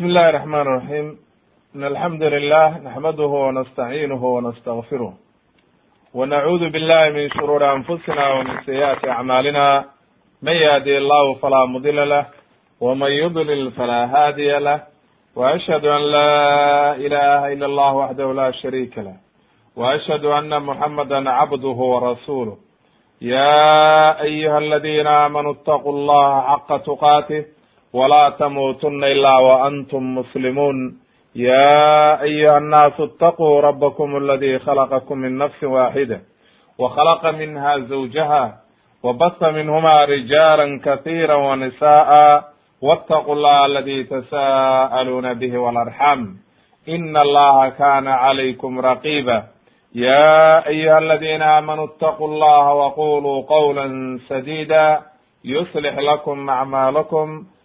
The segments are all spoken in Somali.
بسم الله الرحمن الرحيم iن الحمd لله نحمده ونستعينه ونستغفره ونعوذ بالله من شرور أنفسنا ومن سyئaت أعمالنا من يهدي الله فلا مضل له ومن يضلل فلا هادي له وأشهد أن لا إله إلا الله وحده lا شhريka لh وأشhهd أنa محمdا عبdه ورسuله yا أyهa الذيn آmنوا اتقوا الله حق تقاته ولا تموتن إلا وأنتم مسلمون يا أيها الناس اتقوا ربكم الذي خلقكم من نفس واحدة وخلق منها زوجها وبث منهما رجالا كثيرا ونساء واتقوا الله الذي تساءلون به والأرحام إن الله كان عليكم رقيبا يا أيها الذين آمنوا اتقوا الله وقولوا قولا سديدا يصلح لكم أعمالكم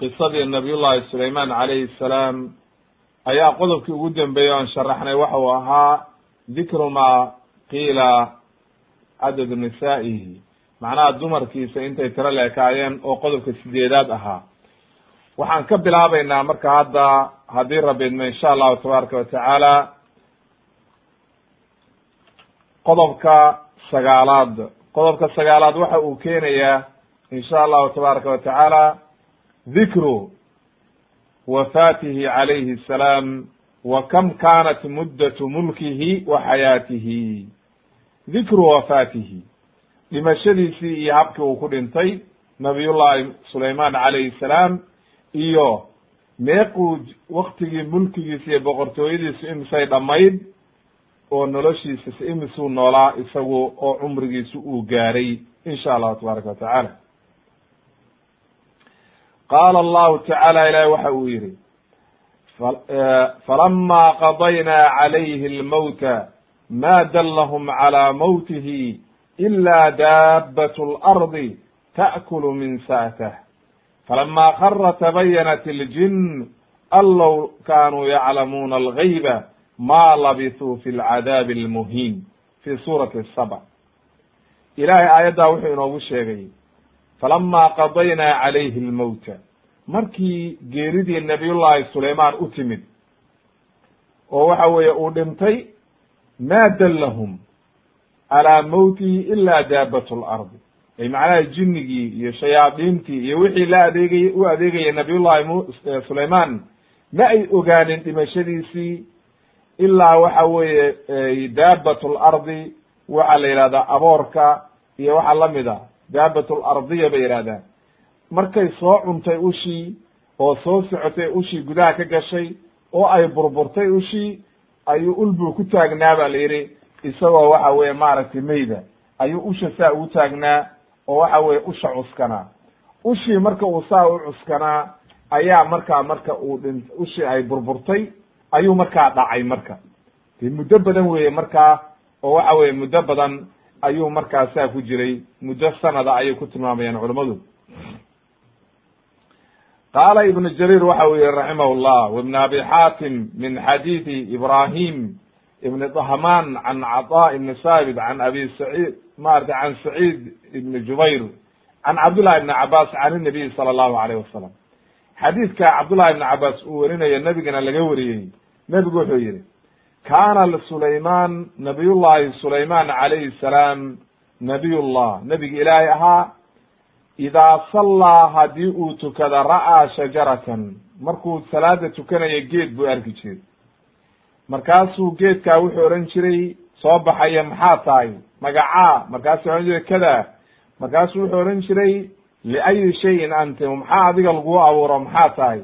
qisadii nabiy llahi sulayman calayhi salaam ayaa qodobkii ugu dambeeyey oan sharaxnay waxa uu ahaa dikru ma qiila cadadu nisaa'ihi. Macnaha dumarkiisa intay tiro leekaayeen oo qodobka sideedaad ahaa. Waxaan ka bilaabaynaa marka hadda haddii rabbi idmo insha allahu tabaaraka watacaala qodobka sagaalaad. Qodobka sagaalaad waxa uu keenayaa insha allahu tabaaraka watacaala dikru wafaatihi calayhi asalaam wa kam kanat muddatu mulkihi wa xayaatihi dikru wafaatihi dhimashadiisii iyo habkii uu ku dhintay nabiyullahi sulayman calayhi salaam iyo meequu waktigii mulkigiisa iyo boqortooyadiisu imisay dhammayd oo noloshiisa imisuu noolaa isagu oo cumrigiisu uu gaaray insha allahu tabaaraka watacaala qaala allahu tacaala ilahi waxa uu yidhi falama qadaynaa calayhi almowta ma dallahum calaa mowtihi ila daabat اlardi ta'kulu min sa'tah falama kara tabayanat اljin an low kaanuu yaclamuuna algayba ma labisuu fi lcadaabi almuhiin fi suurati saba ilahay aayaddaa wuxuu inoogu sheegay falama qadaynaa calayhi almawta markii geeridii nabiyullahi sulayman u timid oo waxa weeye uu dhintay ma dallahum calaa mawtihi ila daabat lardi ay macnaha jinnigii iyo shayaadiintii iyo wixii la adeegay u adeegayay nabiyullahi m sulayman ma ay ogaanin dhimashadiisii ilaa waxa weeye daabat lardi waxaa la yidhahdaa aboorka iyo waxa la mid a daabat lardiya bay yidhahdaan markay soo cuntay ushii oo soo socotay ushii gudaha ka gashay oo ay burburtay ushii ayuu ulbuu ku taagnaa ba la yidhi isagoo waxa weye maaragtay mayda ayuu usha saa ugu taagnaa oo waxa weye usha cuskanaa. Ushii marka uu saa u cuskanaa ayaa markaa marka uu dhin ushii ay burburtay ayuu markaa dhacay marka. Dee muddo badan weeye markaa oo waxa weye muddo badan ayuu markaa saa ku jiray. Muddo sanada ayay ku tilmaamayaan culammadu qaala ibnu jariir waxa uu yihi raximah llah wibn abi xaatim min xadiidi ibrahim ibni dahman can caطa ibni saabit can abi saciid maarata can saciid ibni jubayr can cabdullahi ibni cabaas can inabiy sala allahu alayh wasalam xadiidka cabdullahi ibni cabaas uu werinayo nebigana laga wariyey. Nebigu wuxuu yihi kana sulayman nabiyullahi sulayman calayhi salaam nabiyullah. Nebigi ilaahay ahaa idaa sallaa haddii uu tukada ra'aa shajaratan. Markuu salaada tukanayo geed buu arki jiray. Markaasuu geedkaa wuxuu odhan jiray soo baxaya maxaa tahay? Magacaa markaasuu odhan jiray kada. Markaasuu wuxuu odhan jiray liayi shayin anti maxaa adiga laguu abuuro maxaa tahay?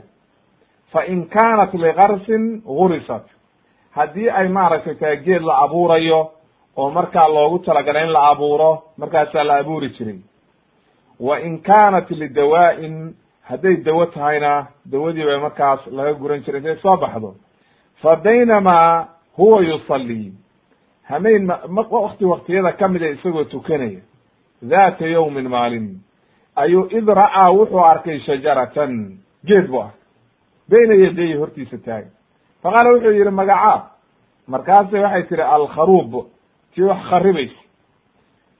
Fa in kaanat likarsin gurisat haddii ay maaragtay tahay geed la abuurayo oo markaa loogu talagalay in la abuuro markaasaa la abuuri jiray wa in kaanat lidawaa'in hadday dawo tahayna dawadii bay markaas laga guran jiray intay soo baxdo. Fa baynamaa huwa yusallii hameyn wakti waktiyada ka mida isagoo tukanaya. Daata yawmin maalin. Ayuu id ra'aa wuxuu arkay shajaratan. Geed bu arkay. Bayna yadeyi hortiisa taagan faqaala wuxuu yihi magacaa markaasay waxay tihi alkharuub. Tii wax kharibaysa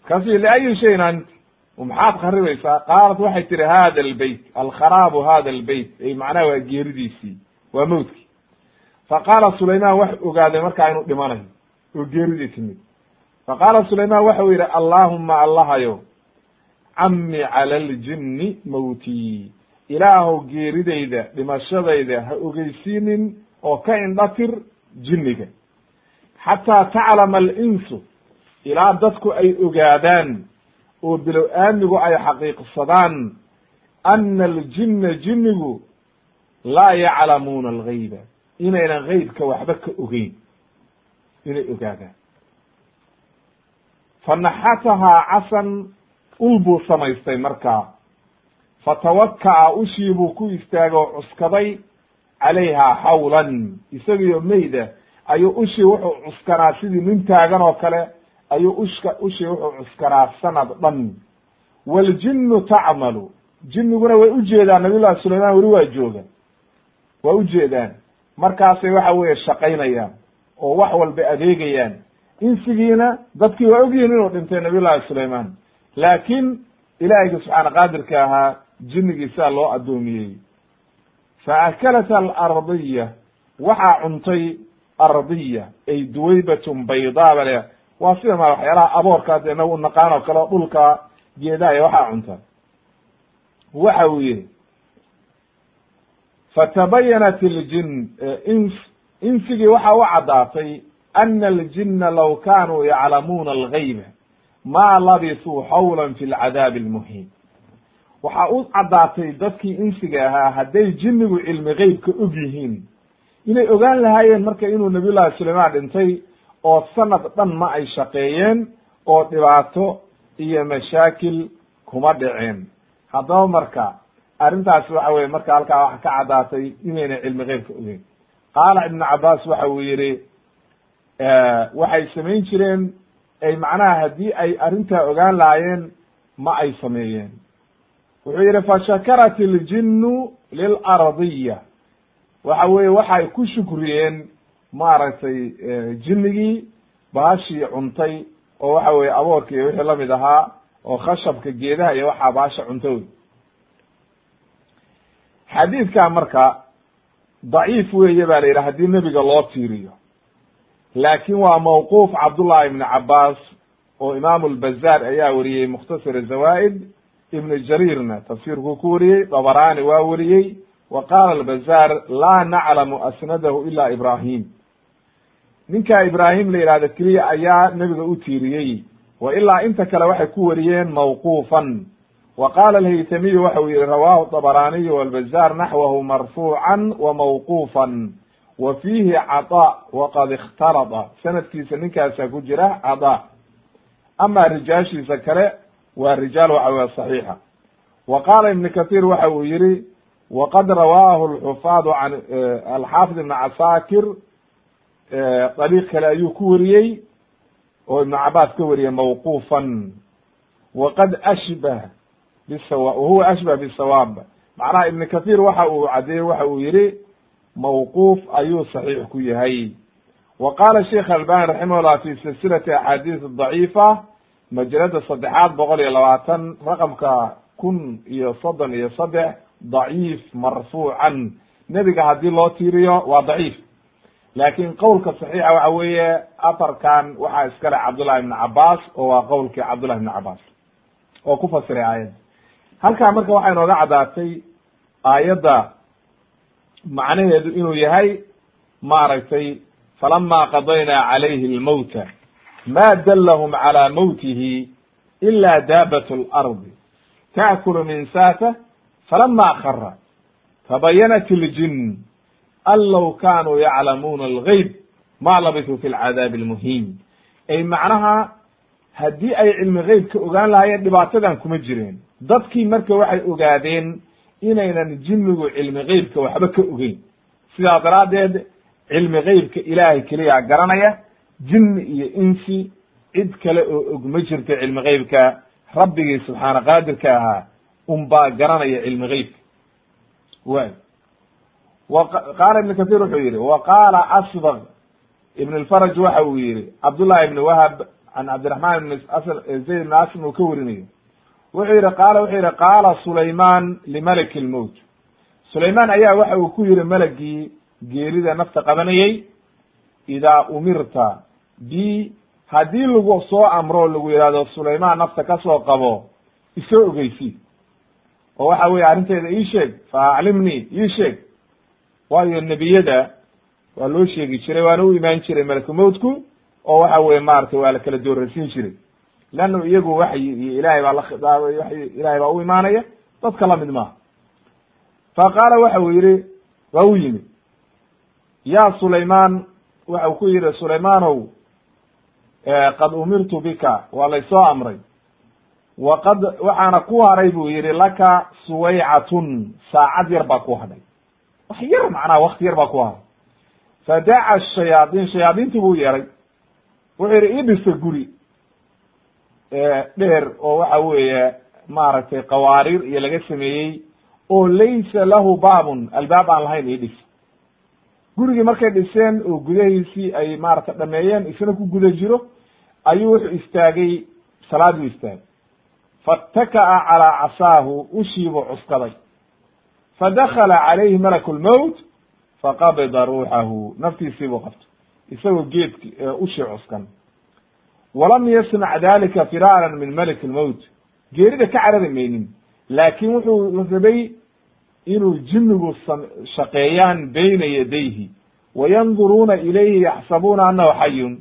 markaasuu liayi shayin ant maxaad kharibaysaa qaalat waxay tihi hada albeyt alkharaabu hada albeyt ay macnaha waa geeridiisii waa mawdkii. Faqaala sulayman wax ogaaday markaa inuu dhimanayo. Oo geeridii timid. Faqaala sulayman waxa uu yidhi allaahuma allahayo cammi cala aljinni mawtii. Ilaahow geeridayda dhimashadayda ha ogeysiinin oo ka indhatir jinniga. Xataa taclama alinsu ilaa dadku ay ogaadaan oo bilow aamigu ay xaqiiqsadaan ana aljinna jinnigu laa yaclamuuna algayba inaynan geybka waxba ka ogeyn. Inay ogaadaan. Fanaxatahaa casan ul buu samaystay markaa. Fatawaka'a ushii buu ku istaagay oo cuskaday calayhaa xawlan isagiyo meyda ayuu ushii wuxuu cuskanaa sidii nin taagan oo kale ayuu ushka ushii wuxuu cuskanaa sanad dhan waljinnu tacmalu jinniguna way ujeedaan nabiy llahi sulayman weli waa jooga waa ujeedaan markaasay waxa weeye shaqaynayaan oo wax walba adeegayaan insigiina dadkii waa ogyihiin inuu dhintay nabiy llahi sulayman laakiin ilaahiyga subxaana qaadirka ahaa jinnigii sidaa loo addoomiyey fa akalat alardiya waxaa cuntay ardiya ay duwaybatun baydaa ba le waa sida ma waxyaalaha aboorkaas inagu u naqaan oo kale dhulka geedaha waxaa cunta waxa uu yihi fatabayanat iljin ins insigii waxa u caddaatay ana aljina law kanuu yaclamuuna algayba ma labisuu xawlan fi lcadaabi almuhiim waxaa u caddaatay dadkii insiga ahaa hadday jinnigu cilmi geybka og yihiin. Inay ogaan lahaayeen marka inuu nabiy llahi sulaymaan dhintay oo sanad dhan ma ay shaqeeyeen oo dhibaato iyo mashaakil kuma dhiceen. Haddaba marka arrintaas waxa weye marka halkaa waxa ka caddaatay inayna cilmi geybka ogeyn qaala ibnu cabaas waxa uu yihi waxay samayn jireen ay macnaha haddii ay arrintaa ogaan lahaayeen ma ay sameeyeen wuxuu yihi fashakarat iljinnu lilardiya waxa weye waxay ku shukriyeen maaragtay jinnigii baashii cuntay oo waxa weye aboorka iyo wixii la mid ahaa oo khashabka geedaha iyo waxaa baasha cunta wey xadiidka marka daciif weeye ba la yidhi haddii nebiga loo tiiriyo. Laakin waa mawquuf cabdullahi ibni cabaas oo imaamu lbazaar ayaa wariyey mukhtasar zawaa'id ibnu jariirna tafsiirkuu ku wariyey dabarani waa wariyey. Wa qaala albazaar laa naclamu asnadahu ila ibrahim. Ninkaa ibraahim la yihahdo keliya ayaa nebiga u tiiriyey. Wa ilaa inta kale waxay ku wariyeen mawquufan. Wa qaala alhaytamiyu waxa uu yihi rawahu dabaraniyu walbazaar naxwahu marfuucan wa mawquufan. Wa fiihi caطa waqad ikhtarada. Sanadkiisa ninkaasaa ku jira caطa ama rijaashiisa kale waa rijaal waxa weye صaxiixa wa qaala ibn kaثiir waxa uu yihi waqad rawaahu alxufaadu can alxaafid ibn casaakir dariiq kale ayuu ku wariyey oo ibnu cabaas ka wariyey mawquufan. Waqad ashbah bisawa wahuwa ashbah bisawaab. Macnaha ibn kathir waxa uu caddeeyey waxa uu yihi mawquuf ayuu saxiix ku yahay. Wa qaala sheikh albani raximahullah fi silsilati axaadiis daciifa majalada saddexaad boqol iyo labaatan raqamka kun iyo soddon iyo saddex daciif marfuucan. Nebiga haddii loo tiiriyo waa daciif. Laakin qowlka saxiixa waxa weeye afarkan waxaa iskale cabdullahi ibn cabaas oo waa qowlkii cabdullahi ibn cabaas oo ku fasiray aayadda halkaa marka waxay nooga caddaatay aayadda macnaheedu inuu yahay maaragtay falama qadaynaa calayhi lmowta ma dallahum calى mowtihi ila daabat اlardi taakulu min saata falama khara tabayanat اljin an low kanuu yaclamuuna algayb ma labisuu fi lcadaabi almuhiim ay macnaha haddii ay cilmi geybka ogaan lahaayeen dhibaatadan kuma jireen dadkii marka waxay ogaadeen inaynan jinnigu cilmi geybka waxba ka ogeyn sidaa daraaddeed cilmi geybka ilaahay keliya garanaya jinni iyo insi cid kale oo og ma jirto cilmi geybka rabbigii subxaana qaadirka ahaa unbaa garanaya cilmi geybka way qaala ibn kathir wuxuu yihi wa qaala asbaq ibn lfaraj waxa uu yihi cabdullahi ibn wahab can cabdiraxman ibn zayd ibn asim uu ka warinayo. Wuxuu yihi qaala wuxuu yihi qaala sulayman limalaki lmowt sulayman ayaa waxa uu ku yihi malagii geerida nafta qabanayey idaa umirta bi haddii lagu soo amro lagu yihahdo sulayman nafta ka soo qabo isoo ogeysi. Oo waxa weye arrinteeda ii sheeg fa aclimnii ii sheeg. Waayo nebiyada waa loo sheegi jiray waana u imaan jiray malakumowtku oo waxa weye maratay waa la kala doorarsiin jiray. Leanna iyagu waxyi iyo ilahay baa la khidaabay waxyi ilahay baa u imaanaya dadka la mid maaha. Fa qaala waxa uu yihi waa u yimid ya sulayman waxa uu ku yihi sulaymanow qad umirtu bika. Waa laysoo amray. Waqad waxaana ku haray buu yihi laka suwaycatun. Saacad yar baa ku hadhay wax yar macnaha wakti yar baa ku haray. Fadaca shayaadiin shayaadiintii buu yeeray. Wuxuu yihi ii dhisa guri dheer oo waxa weeye maaragtay qawaariir iyo laga sameeyey oo laysa lahu baabun. Albaab aan lahayn ii dhis gurigii markay dhiseen oo gudahiisii ay maaragtay dhameeyeen isna ku guda jiro ayuu wuxuu istaagay salaad buu istaagay. Faataka'a calaa casaahu ushiibuu cuskaday. Fadakala calayhi malaku lmowt faqabida ruuxahu naftiisiibuu qabtay. Isagoo geedki ushii cuskan. Walam yasnac dalika firaaran min malik lmowt geerida ka carari maynin. Laakin wuxuu rabay inuu jinnigu shaqeeyaan bayna yadayhi. Wayanduruuna ilayhi yaxsabuuna annahu xayun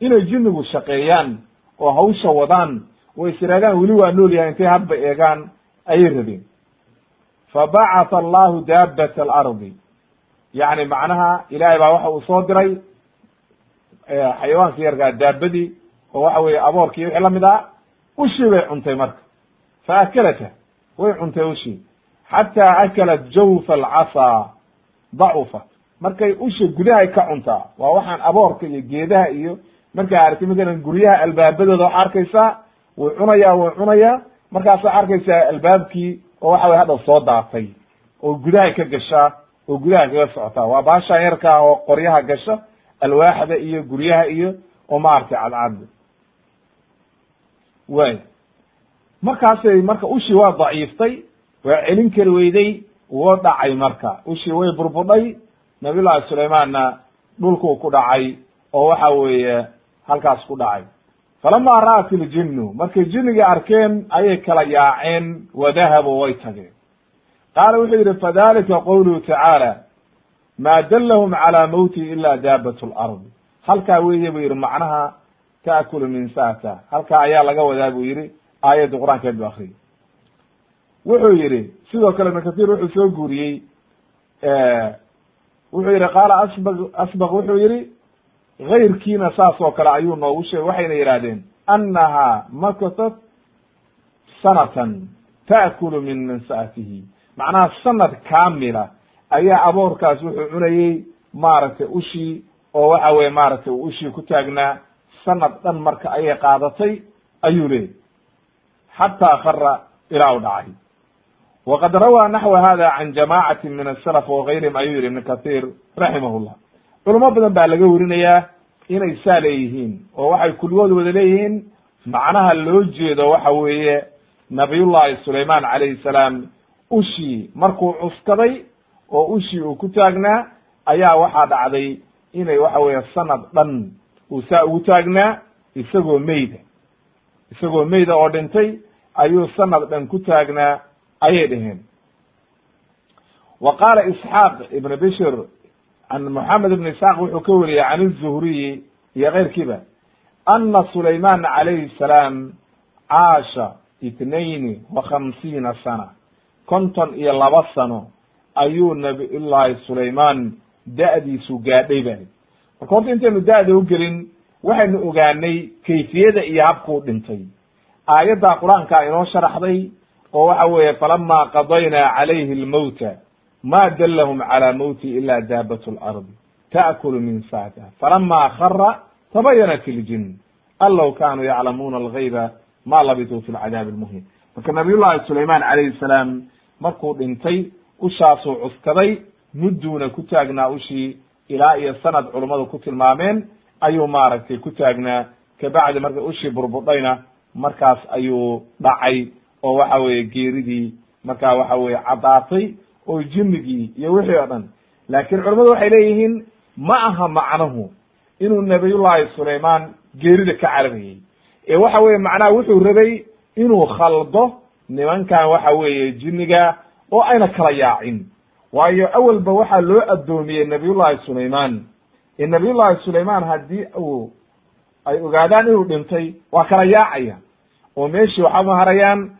inay jinnigu shaqeeyaan oo hawsha wadaan oo is iraadaan weli waa nool yahay intay hadba eegaan ayay rabeen. Fabacatha allahu daabat alardi. Yacni macnaha ilahay baa waxa uu soo diray xayawaanka yarkaa daabadii oo waxa weeye aboorkii wixii la mid ah ushii bay cuntay marka. Fa akalata way cuntay ushii. Xataa akalat jawfa alcasaa dacufat markay usha gudahay ka cuntaa waa waxaan aboorka iyo geedaha iyo markaa aragtay matalan guryaha albaabadooda waxaa arkaysaa wuu cunayaa wuu cunayaa. Markaasaa arkaysaa albaabkii oo waxa weye hadda soo daatay oo gudahay ka gashaa oo gudaha kaga socotaa waa baashaan yarkaa oo qoryaha gasha alwaaxda iyo guryaha iyo oo maaragtay cadcad. Way. Markaasay marka ushii waa daciiftay waa celin kari weyday wuu dhacay marka. Ushii way burbudhay nabiyullahi sulaymaanna dhulkuu ku dhacay oo waxa weeye halkaas ku dhacay falama ra'at iljinnu markay jinnigii arkeen ayay kala yaaceen wadahabuu way tageen. Qaala wuxuu yidhi fadalika qowluhu tacaala ma dallahum calaa mowti ila daabat lardi halkaa weeye buu yidhi macnaha taakulu min saata. Halkaa ayaa laga wadaa buu yidhi aayadda qur'aankeed bu akriyay wuxuu yidhi sidoo kale ibn kathir wuxuu soo guuriyey wuxuu yidhi qaala asbaq asbaq wuxuu yidhi gayrkiina saas oo kale ayuu noogu sheegay. Waxayna yidhahdeen annaha makatat sanatan ta'kulu min mansaatihi macnaha sanad kaamila ayaa aboorkaas wuxuu cunayey maaragtay ushii oo waxa weye maaragtay ushii ku taagnaa. Sanad dhan marka ayay qaadatay ayuu leeyay xataa khara ilaa u dhacay. Waqad rawaa naxwa hada can jamacati min asalaf wagayrihim ayuu yihi ibn kathir raximahullah culamo badan baa laga werinayaa inay saa leeyihiin oo waxay kulligood wada leeyihiin macnaha loo jeedo waxa weeye nabiyullahi sulayman calayhi salaam ushii markuu cuskaday oo ushii uu ku taagnaa ayaa waxaa dhacday inay waxa weeye sanad dhan uu saa ugu taagnaa isagoo meyda. Isagoo meyda oo dhintay ayuu sanad dhan ku taagnaa ayay dhaheen. Wa qaala isxaaq ibn bishir can moxamed ibn isxaaq wuxuu ka wariyey can izuhriyi iyo keyrkiiba ana sulayman calayhi salaam caasha itnaini wa khamsiina sana konton iyo laba sano ayuu nabiyullahi sulayman da'diisu gaadhay bani marka horta intaynu da'da u gelin waxaynu ogaanay kayfiyada iyo habkuu dhintay aayadda qur'aanka inoo sharaxday oo waxa weeye falama qadaynaa calayhi lmowta ma dallahum calaa mowti ila daabat lardi ta'kulu min saatiha falama khara tabayanat iljin an low kanuu yaclamuuna algayba ma labisuu fi lcadaabi almuhim marka nabiyullahi sulayman calayhi salaam markuu dhintay ushaasuu cuskaday mudduuna ku taagnaa ushii ilaa iyo sanad culummadu ku tilmaameen ayuu maaragtay ku taagnaa kabacdi marka ushii burbudhayna markaas ayuu dhacay oo waxa weeye geeridii markaa waxa weye caddaatay oo jinnigii iyo wixii oo dhan. Laakiin culammadu waxay leeyihiin ma aha macnuhu inuu nabiyullahi sulayman geerida ka cararayey ee waxa weye macnaha wuxuu rabay inuu khaldo nimankan waxa weeye jinniga oo ayna kala yaacin. Waayo awalba waxaa loo addoomiyey nabiyullahi sulayman ee nabiyullahi sulayman haddii uu ay ogaadaan inuu dhintay waa kala yaacaya. Oo meeshii waxama harayaan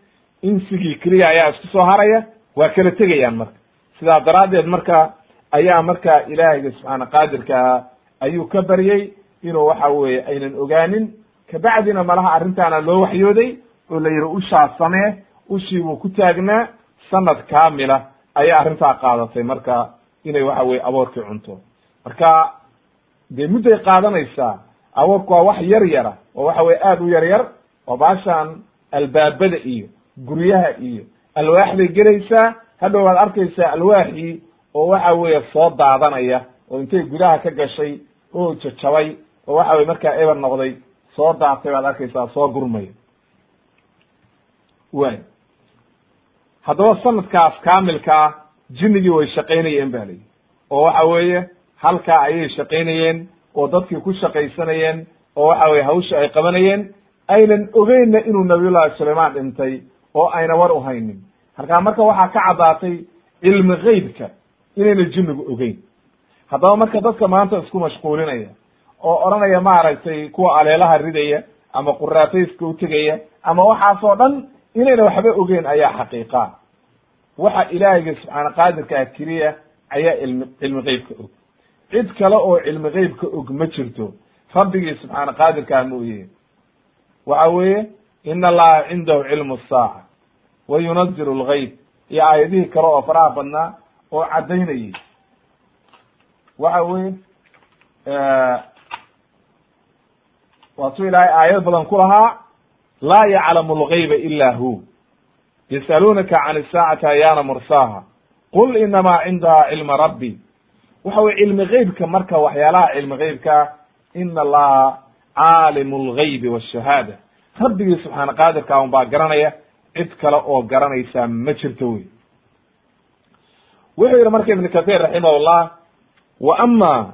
insigii keliya ayaa isku soo haraya waa kala tegayaan marka sidaa daraaddeed marka ayaa marka ilaahiyga subxaana qaadirkaa ayuu ka baryey inuu waxa weeye aynan ogaanin kabacdina malaha arrintaana loo waxyooday oo la yihi ushaas samee ushii buu ku taagnaa sanad kaamila ayaa arrintaa qaadatay marka inay waxa weye aboorkii cunto. Marka dee mudday qaadanaysaa aboorku waa wax yar yara oo waxa weye aad u yar yar oo baashaan albaabada iyo guryaha iyo alwaaxday gelaysaa hadhow waad arkaysaa alwaaxii oo waxa weeye soo daadanaya oo intay gudaha ka gashay oo jajabay oo waxa weye markaa eber noqday soo daatay baad arkaysaa soo gurmaya way. Haddaba sanadkaas kaamilka jinnigii way shaqaynayeen ba layihi oo waxa weeye halkaa ayay shaqaynayeen oo dadkii ku shaqaysanayeen oo waxa weye hawsha ay qabanayeen. Aynan ogeynna inuu nabiyullahi sulayman dhintay oo ayna war u haynin halkaa marka waxaa ka caddaatay cilmi geybka inayna jinnigu ogeyn. Haddaba marka dadka maanta isku mashquulinaya oo odhanaya maaragtay kuwa aleelaha ridaya ama quraatayska utegaya ama waxaasoo dhan inayna waxba ogeyn ayaa xaqiiqa. Waxa ilaahiyga subxaana qaadirkaa keliya ayaa ilmi cilmi geybka og. Cid kale oo cilmi geybka og ma jirto. Rabbigii subxaana qaadirkaa mooye. Waxa weeye in allaha cindahu cilmu saaca wa yunazilu lgayb iyo aayadihii kale oo faraha badnaa oo caddaynayay waxa weye waatuu ilaahay aayad badan ku lahaa laa yaclamu lgayba ila hu yasaluunaka can isaacati ayaana mursaaha qul inamaa cindaha cilma rabbi waxa weye cilmi geybka marka waxyaalaha cilmi geybka ina allaha caalimu lgaybi washahaada rabbigii subxaana qaadirka un baa garanaya cid kale oo garanaysaa ma jirto wey wuxuu yihi marka ibn kathir raximahullah wa ama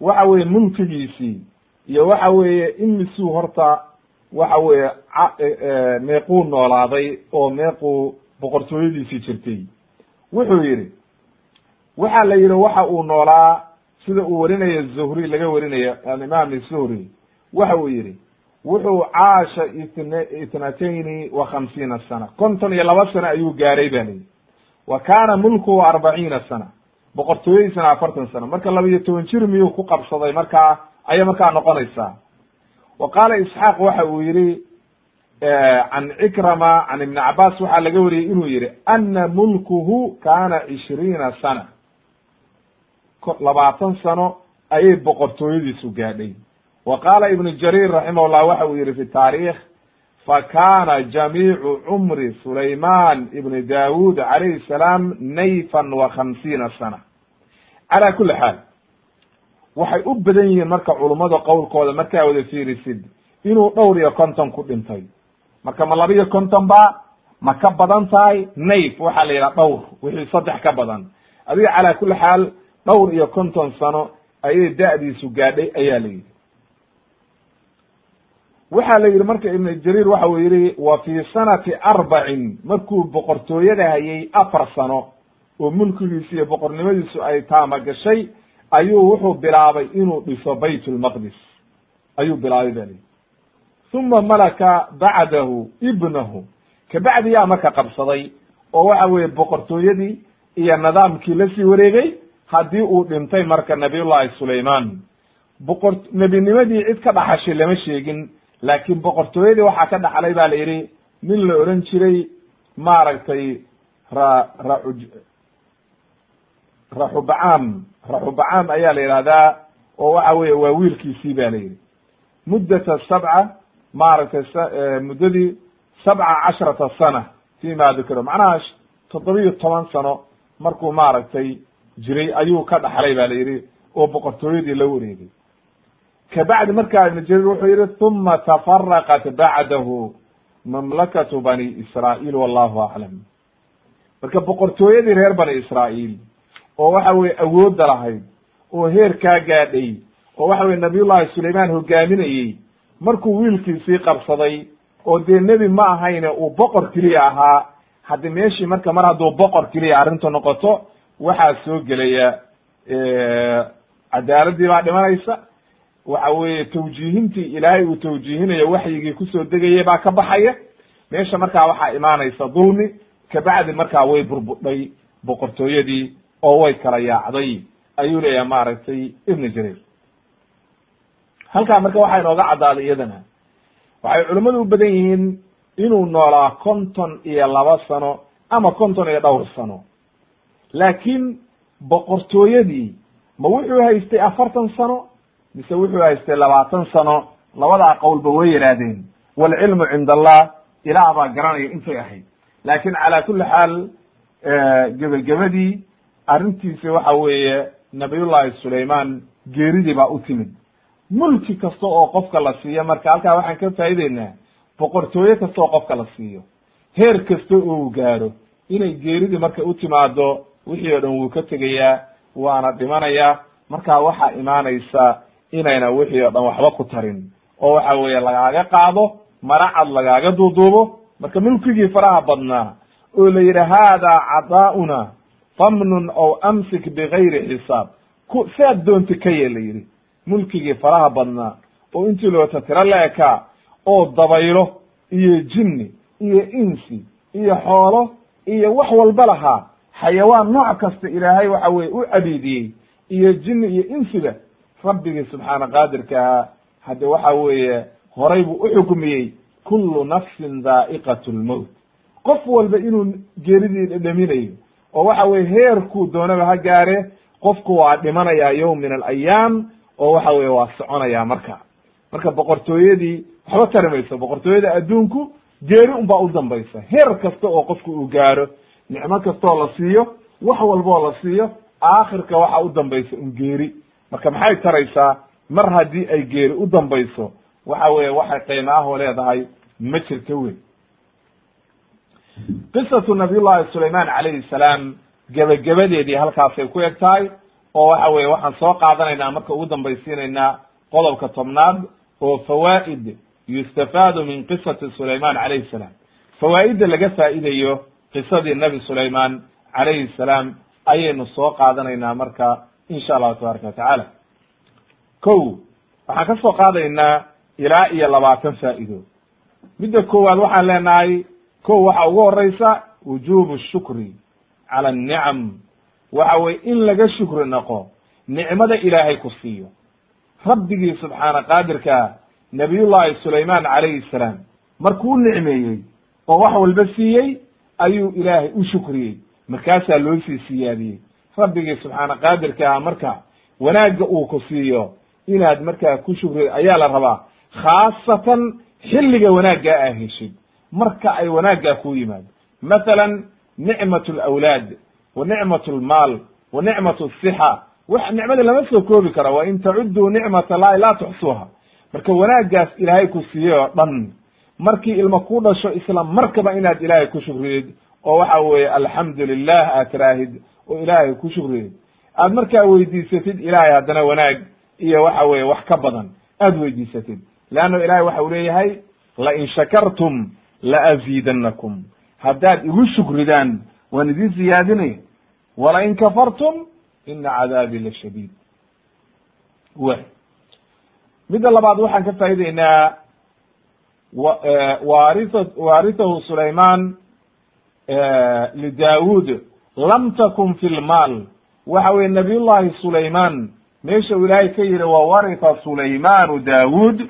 waxa weye mulkigiisii iyo waxa weeye imisuu horta waxa weeye meequu noolaaday oo meequu boqortooyadiisii jirtay. Wuxuu yihi waxa la yihi waxa uu noolaa sida uu warinayo zuhri laga warinayo alimaam zuhri. Waxa uu yihi wuxuu caasha itn itnatayni wa khamsiina sana. konton iyo laba sano ayuu gaaray ba layihi wa kana mulkuhu arbaciina sana. boqortooyadiisana afartan sano marka laba iyo toban jir miyuu ku qabsaday markaa ayay markaa noqonaysaa. wa qaala isxaaq waxa uu yihi can cikrama can ibni cabaas waxaa laga wariyey inuu yihi ana mulkuhu kana cishriina sana. labaatan sano ayay boqortooyadiisu gaadhay wa qaala ibnu jariir raximahullah waxa uu yihi fi taarikh fakana jamiicu cumri sulayman ibni dawud calayhi salaam nayfan wa khamsiina sana. Calaa kuli xaal waxay u badan yihiin marka culummada qowlkooda markaa wada fiirisid inuu dhowr iyo konton ku dhintay. Marka ma laba iyo konton ba ma ka badan tahay nayf waxaa la yidhaha dhowr wixii saddex ka badan. Adiga calaa kuli xaal dhowr iyo konton sano ayay da'diisu gaadhay ayaa la yidhi waxaa la yidhi marka ibnu jariir waxa uu yihi wa fii sanati arbacin. Markuu boqortooyada hayay afar sano oo mulkigiisu iyo boqornimadiisu ay taama gashay ayuu wuxuu bilaabay inuu dhiso bayt lmaqdis ayuu bilaabay ba lihi uma malaka bacdahu ibnahu. Kabacdi yaa marka qabsaday oo waxa weeye boqortooyadii iyo nidaamkii la sii wareegay haddii uu dhintay marka nabiyullahi sulayman boqor nebinimadii cid ka dhaxashay lama sheegin laakiin boqortooyadii waxaa ka dhaxlay ba la yidhi nin la odhan jiray maaragtay ra ra raxubacaam raxubacaam ayaa la yidhahdaa oo waxa weeye waa wiilkiisii ba la yidhi. Muddata sabca maaragtay muddadii sabca casharata sana fi ma dukiro. Macnaha toddobiyo toban sano markuu maaragtay jiray ayuu ka dhaxlay ba la yidhi oo boqortooyadii la wareegay kabacdi markaa ibn jarir wuxuu yihi uma tafaraqat bacdahu mamlakatu bani israail wallahu aclam marka boqortooyadii reer bani israail oo waxa weye awoodda lahayd oo heerkaa gaadhay oo waxa weye nabiyullahi sulaymaan hogaaminayey markuu wiilkiisii qabsaday oo dee nebi ma ahayne uu boqor keliya ahaa haddi meeshii marka mar hadduu boqor keliya arrintu noqoto waxaa soo gelaya cadaaladii baa dhimanaysa waxa weeye tawjiihintii ilaahay uu tawjiihinayo waxyigii ku soo degayay baa ka baxaya. Meesha markaa waxaa imaanaysa dulmi kabacdi markaa way burbudhay boqortooyadii oo way kala yaacday. Ayuu leeyahay maaragtay ibn jarir. Halkaa marka waxaa inooga caddaaday iyadana. Waxay culimmadu u badan yihiin inuu noolaa konton iyo laba sano ama konton iyo dhowr sano. Laakiin boqortooyadii ma wuxuu haystay afartan sano mise wuxuu haystay labaatan sano labadaa qowlba way yidhaahdeen waalcilmu cinda allah ilaah baa garanaya intay ahayd. Laakin calaa kulli xaal gebagabadii arrintiisi waxa weeye nabiyullahi sulayman geeridii baa u timid. Mulki kasta oo qofka la siiyo marka halkaa waxaan ka faa'ideynaa boqortooye kasta oo qofka la siiyo heer kasta uu gaaro inay geeridii marka u timaado wixii oo dhan wuu ka tegayaa waana dhimanayaa. Markaa waxaa imaanaysa inayna wixii oo dhan waxba ku tarin. Oo waxa weeye lagaaga qaado mara cad lagaaga duuduubo. Marka mulkigii faraha badnaa oo la yidhi haadaa cadaa'una famnun aw amsik bigayri xisaab. Ku siaad doonta ka yee la yidhi. Mulkigii faraha badnaa oo intii loota tiro la ekaa oo dabaylo iyo jinni iyo insi iyo xoolo iyo wax walba lahaa. Xayawaan nooc kasta ilaahay waxa weye u cabiidiyey iyo jinni iyo insiba rabbigii subxaana qaadirka ahaa. Hadde waxa weeye horay buu u xukmiyey kullu nafsin daa'iqat lmowt qof walba inuu geeridii dhedhaminayo oo waxa weye heerkuu doonaba ha gaare qofku waa dhimanayaa yowm min alayaam oo waxa weye waa soconaya marka. Marka boqortooyadii waxba tari mayso boqortooyada adduunku geeri unbaa u dambaysa. Heer kasta oo qofku uu gaaro nicmo kastaoo la siiyo wax walbaoo la siiyo aakhirka waxa u dambaysa un geeri marka maxay taraysaa mar haddii ay geeri u dambayso waxa weye waxay qiimo ahoo leedahay ma jirto weyn. Qisatu nabiyullahi sulayman calayhi salaam gebagabadeedii halkaasay ku eg tahay oo waxa weye waxaan soo qaadanaynaa marka ugu dambaysiinaynaa qodobka tobnaad oo fawaa'id yustafaadu min qisati sulayman calayhi salaam. Fawaa'idda laga faa'idayo qisadii nabi sulayman calayhi salaam ayaynu soo qaadanaynaa marka insha allahu tabaraka watacaala ko waxaan ka soo qaadaynaa ilaa iyo labaatan faa'ido midda koowaad waxaan leenahay ko waxa ugu horeysa wujubu shukri cala annicam waxa weye in laga shukri naqo nicmada ilaahay ku siiyo. Rabbigii subxaana qaadirkaa nabiyullahi sulayman calayhi salaam markuu u nicmeeyey oo wax walba siiyey ayuu ilaahay u shukriyey. Markaasaa loo sii siyaadiyey rabbigii subxaana qaadirkaa marka wanaagga uu ku siiyo inaad markaa ku shukri ayaa la rabaa khaasatan xilliga wanaaggaa aa heshid. Marka ay wanaaggaa ku yimaado mathalan nicmat alawlaad wa nicmat almaal wa nicmat asixa wax nicmada lama soo koobi karo wa in tacudduu nicmat allahi laa tuxsuuha. Marka wanaaggaas ilaahay ku siiyey oo dhan markii ilma ku dhasho isla markaba inaad ilaahay ku shukriyid oo waxa weeye alxamdu lilah aad tiraahid oo ilaahay ku shukriyid aad markaa weydiisatid ilaahay haddana wanaag iyo waxa weeye wax ka badan. Aad weydiisatid. Leanno ilahay waxa uu leeyahay lain shakartum laaziidannakum haddaad igu shukridaan waan idin ziyaadinaya walain kafartum ina cadaabii la shadiid. W midda labaad waxaan ka faa'ideynaa waria waarithahu sulayman lidawud lam takun fi lmaal waxa weye nabiy llahi sulayman meesha uu ilaahay ka yihi wawaritha sulaymanu daawud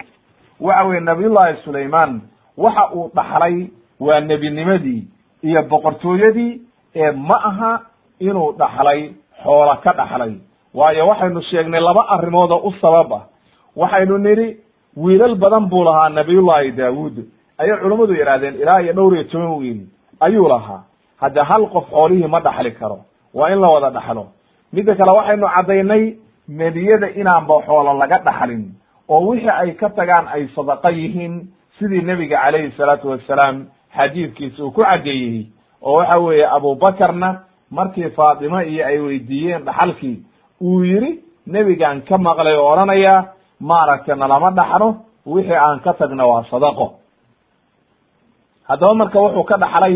waxa weye nabiy llahi sulayman waxa uu dhaxlay waa nebinimadii iyo boqortooyadii ee ma aha inuu dhaxlay xoola ka dhaxlay. Waayo waxaynu sheegnay laba arrimood oo u sabab ah. Waxaynu nidhi wiilal badan buu lahaa nabiyullahi daawuud. Ayay culummadu yidhahdeen ilaa iyo dhowr iyo toban wiil ayuu lahaa hadde hal qof xoolihii ma dhaxli karo waa in la wada dhaxlo. Midda kale waxaynu caddaynay nebiyada inaanba xoolo laga dhaxlin oo wixii ay ka tagaan ay sadaqa yihiin sidii nebiga calayhi salaatu wassalaam xadiidkiisa uu ku caddeeyey oo waxa weeye abubakarna markii faatimo iyo ay weydiiyeen dhaxalkii uu yidhi nebigaan ka maqlay oo odhanaya maaragtay nalama dhaxno wixii aan ka tagna waa sadaqo. Haddaba marka wuxuu ka dhaxlay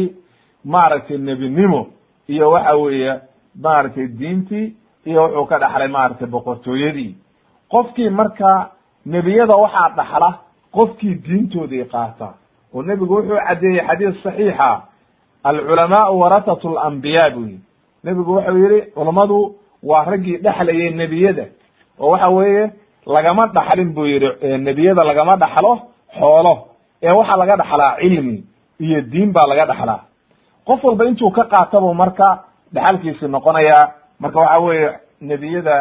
maaragtay nebinimo iyo waxa weeye maaragtay diintii iyo wuxuu ka dhaxlay maaragtay boqortooyadii. Qofkii marka nebiyada waxaa dhaxla qofkii diintoodii qaata oo nebigu wuxuu caddeeyey xadiis saxiixa alculamaau waratatu alambiyaa buu yihi nebigu wuxuu yihi culammadu waa raggii dhexlayay nebiyada. Oo waxa weeye lagama dhaxlin buu yihi nebiyada lagama dhaxlo xoolo. Ee waxaa laga dhaxlaa cilmi iyo diin baa laga dhaxlaa qof walba intuu ka qaatabu marka dhaxalkiisi noqonayaa marka waxa weeye nebiyada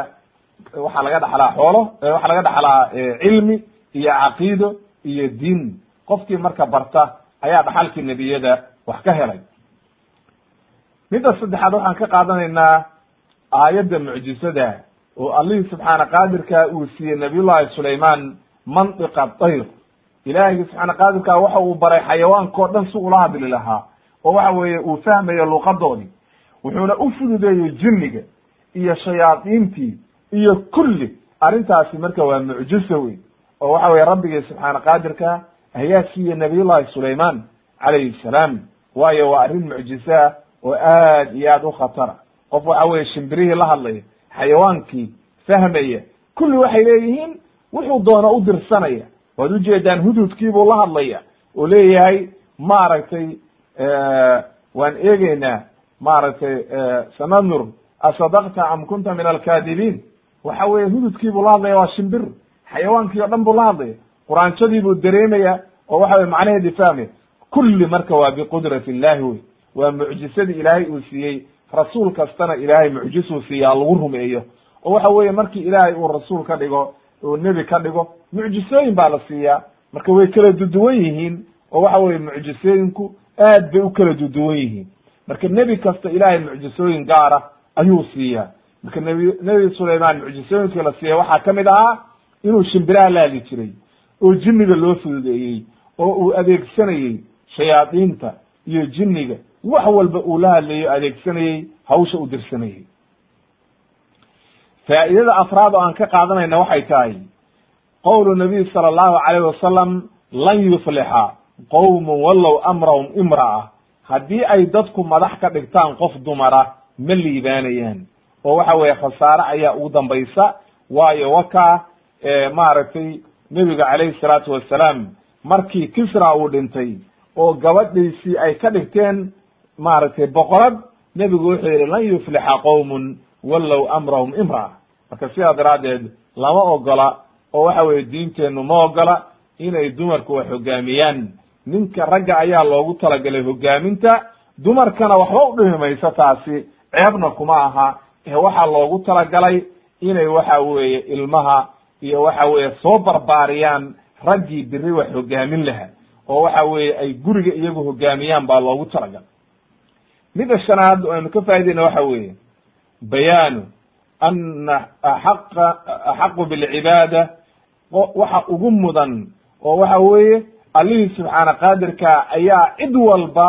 waxaa laga dhaxlaa xoolo waxaa laga dhaxlaa cilmi iyo caqiido iyo diin. Qofkii marka barta ayaa dhaxalkii nebiyada wax ka helay. Midda saddexaad waxaan ka qaadanaynaa aayadda mucjisada oo allihii subxaana qaadirka uu siiyey nabiyullahi sulaymaan mantiqa tayr ilaahigi subxaana qaadirka waxa uu baray xayawaanka dhan si ula hadli lahaa oo waxa weeye uu fahmayo luqadoodii. Wuxuuna u fududeeyey jinniga iyo shayaadiintii iyo kulli. Arrintaasi marka waa mucjiso wey oo waxa weye rabbigii subxaana qaadirka ayaa siiyey nabiyullahi sulaymaan calayhi salaam. Waayo waa arrin mucjisaa oo aad iyo aad u khatara. Qof waxa weye shimbirihii la hadlaya xayawaankii fahmaya kulli waxay leeyihiin wuxuu doono u dirsanaya. Waad ujeedaan hududkiibuu la hadlaya oo leeyahay maaragtay waan eegeynaa maaragtay sananur asadakta am kunta min alkaadibiin waxa weye hududkiibuu la hadlaya waa shimbir. Xayawaankii o dhan buu la hadlaya. Quraanjadii buu dareemaya oo waxa weye macnaheedii fahmaya kulli marka waa biqudrati illahi wey. Waa mucjisadii ilaahay uu siiyey. Rasuul kastana ilaahay mucjisuu siiyaa lagu rumeeyo. Oo waxa weeye markii ilaahay uu rasuul ka dhigo uu nebi ka dhigo mucjisooyin baa la siiyaa. Marka way kala duduwan yihiin oo waxa weye mucjisooyinku aad bay u kala duduwan yihiin. Marka nebi kasta ilaahay mucjisooyin gaara ayuu siiyaa. Marka nebi nebi sulaymaan mucjisooyinkii la siiyay waxaa ka mid ahaa inuu shimbiraha la hadli jiray oo jinniga loo fududeeyey oo uu adeegsanayey shayaadiinta iyo jinniga. Wax walba uu la hadlayo adeegsanayey hawsha u dirsanayey. Faa'idada afraad oo aan ka qaadanayna waxay tahay qowlu nabiy sala allahu calayh wasalam lan yuflixa qowmun wallow amrahum imra'a haddii ay dadku madax ka dhigtaan qof dumara ma liibaanayaan. Oo waxa weeye khasaare ayaa ugu dambaysa. Waayo wakaa maaragtay nebiga calayhi salaatu wassalaam markii kisra uu dhintay oo gabadhiisii ay ka dhigteen maaragtay boqorad nebigu wuxuu yihi lan yuflixa qowmun wallow amrahum imra'a marka sidaa daraaddeed lama ogola oo waxa weye diinteennu ma ogola inay dumarku wax hogaamiyaan ninka ragga ayaa loogu talagalay hogaaminta dumarkana waxba u dhimi mayso taasi ceebna kuma aha. Ee waxaa loogu talagalay inay waxa weeye ilmaha iyo waxa weeye soo barbaariyaan raggii biri wax hogaamin laha oo waxa weeye ay guriga iyagu hogaamiyaan baa loogu talagalay. Midda shanaad aynu ka faa'idayna waxa weeye bayaanu ana axaqa axaqu bilcibaada waxa ugu mudan oo waxa weeye allihii subxaana qaadirka ayaa cid walba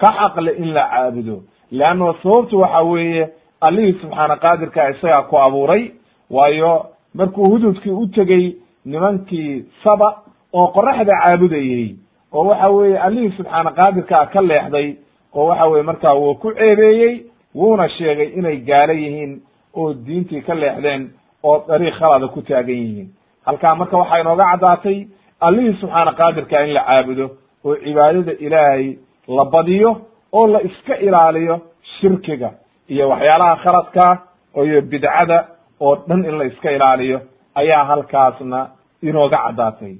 ka xaqle in la caabudo. Leanno sababtu waxa weeye allihii subxaana qaadirka isagaa ku abuuray waayo markuu hududkii u tegey nimankii saba oo qoraxda caabudayey oo waxa weeye allihii subxaana qaadirkaa ka leexday oo waxa weye markaa wuu ku ceebeeyey wuuna sheegay inay gaalo yihiin oo diintii ka leexdeen oo dariiq khalada ku taagan yihiin. Halkaa marka waxaa inooga caddaatay allihii subxaana qaadirka in la caabudo oo cibaadada ilaahay la badiyo oo la iska ilaaliyo shirkiga iyo waxyaalaha khaladka iyo bidcada oo dhan in la iska ilaaliyo ayaa halkaasna inooga caddaatay.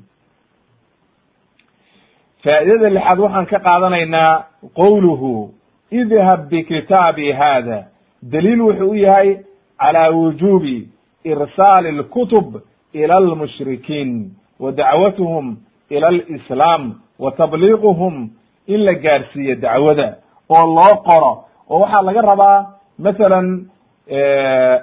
Faa'idada lixaad waxaan ka qaadanaynaa qowluhu idhab bikitaabi haada daliil wuxuu u yahay calى wujubi irsaali اlkutub ila almushrikiin wa dacwatuhum ila alislaam wa tabliiquhum in la gaarsiiyo dacwada oo loo qoro. Oo waxaa laga rabaa masalan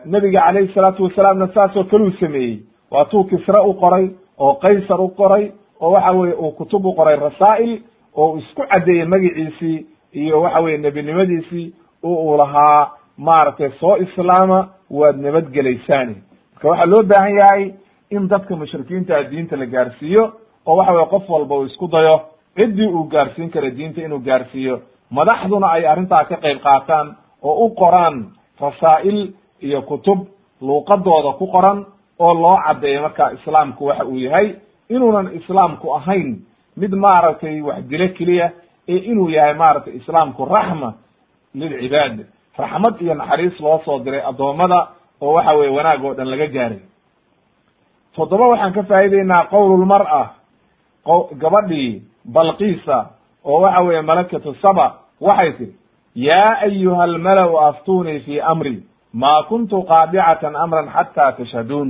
nebiga calayhi salaatu wasalaamna saasoo kale uu sameeyey. Waatuu kisre u qoray oo qaysar u qoray oo waxa weye uu kutub u qoray rasaa'il oo isku caddeeyey magiciisii iyo waxa weye nebinimadiisii oo uu lahaa maaragtay soo islaama waad nabadgelaysaani marka waxaa loo baahan yahay in dadka mushrikiinta diinta la gaarsiiyo oo waxa weye qof walba uu isku dayo ciddii uu gaarsiin kara diinta inuu gaarsiiyo. Madaxduna ay arrintaa ka qayb qaataan oo u qoraan rasaa'il iyo kutub luuqadooda ku qoran oo loo caddeeyo marka islaamku waxa uu yahay. Inuunan islaamku ahayn mid maaragtay wax dilo keliya ee inuu yahay maaragtay islaamku raxma lilcibaad raxmad iyo naxariis loo soo diray addoommada oo waxa weye wanaag oo dhan laga gaaray toddoba waxaan ka faa'ideynaa qowlulmar'a gabadhii balqiisa oo waxa weeye malakatu saba waxay tihi yaa ayuha almala'u aftunii fi amri ma kuntu qaadicatan amran xata tashhaduun.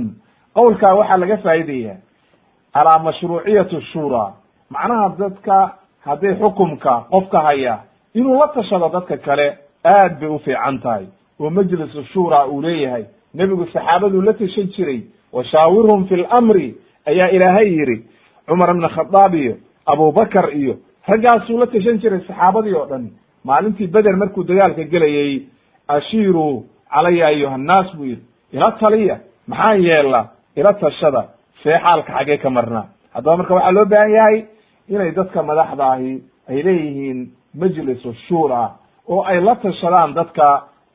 Qowlkaa waxaa laga faa'iidaya calaa mashruuciyati shura macnaha dadka hadday xukumka qofka haya inuu la tashado dadka kale aad bay u fiican tahay. Oo majlisu shura uu leeyahay nebigu saxaabaduu la tashan jiray washaawirhum fi lamri ayaa ilaahay yidhi. Cumar ibna khadaab iyo abubakar iyo raggaasuu la tashan jiray saxaabadii oo dhan. Maalintii beder markuu dagaalka gelayey ashiiruu calaya ayuha nnaas buu yidhi. Ila taliya maxaa yeela ila tashada see xaalka xaggee ka marnaa haddaba marka waxaa loo baahan yahay inay dadka madaxda ahi ay leeyihiin majlisu shura oo ay la tashadaan dadka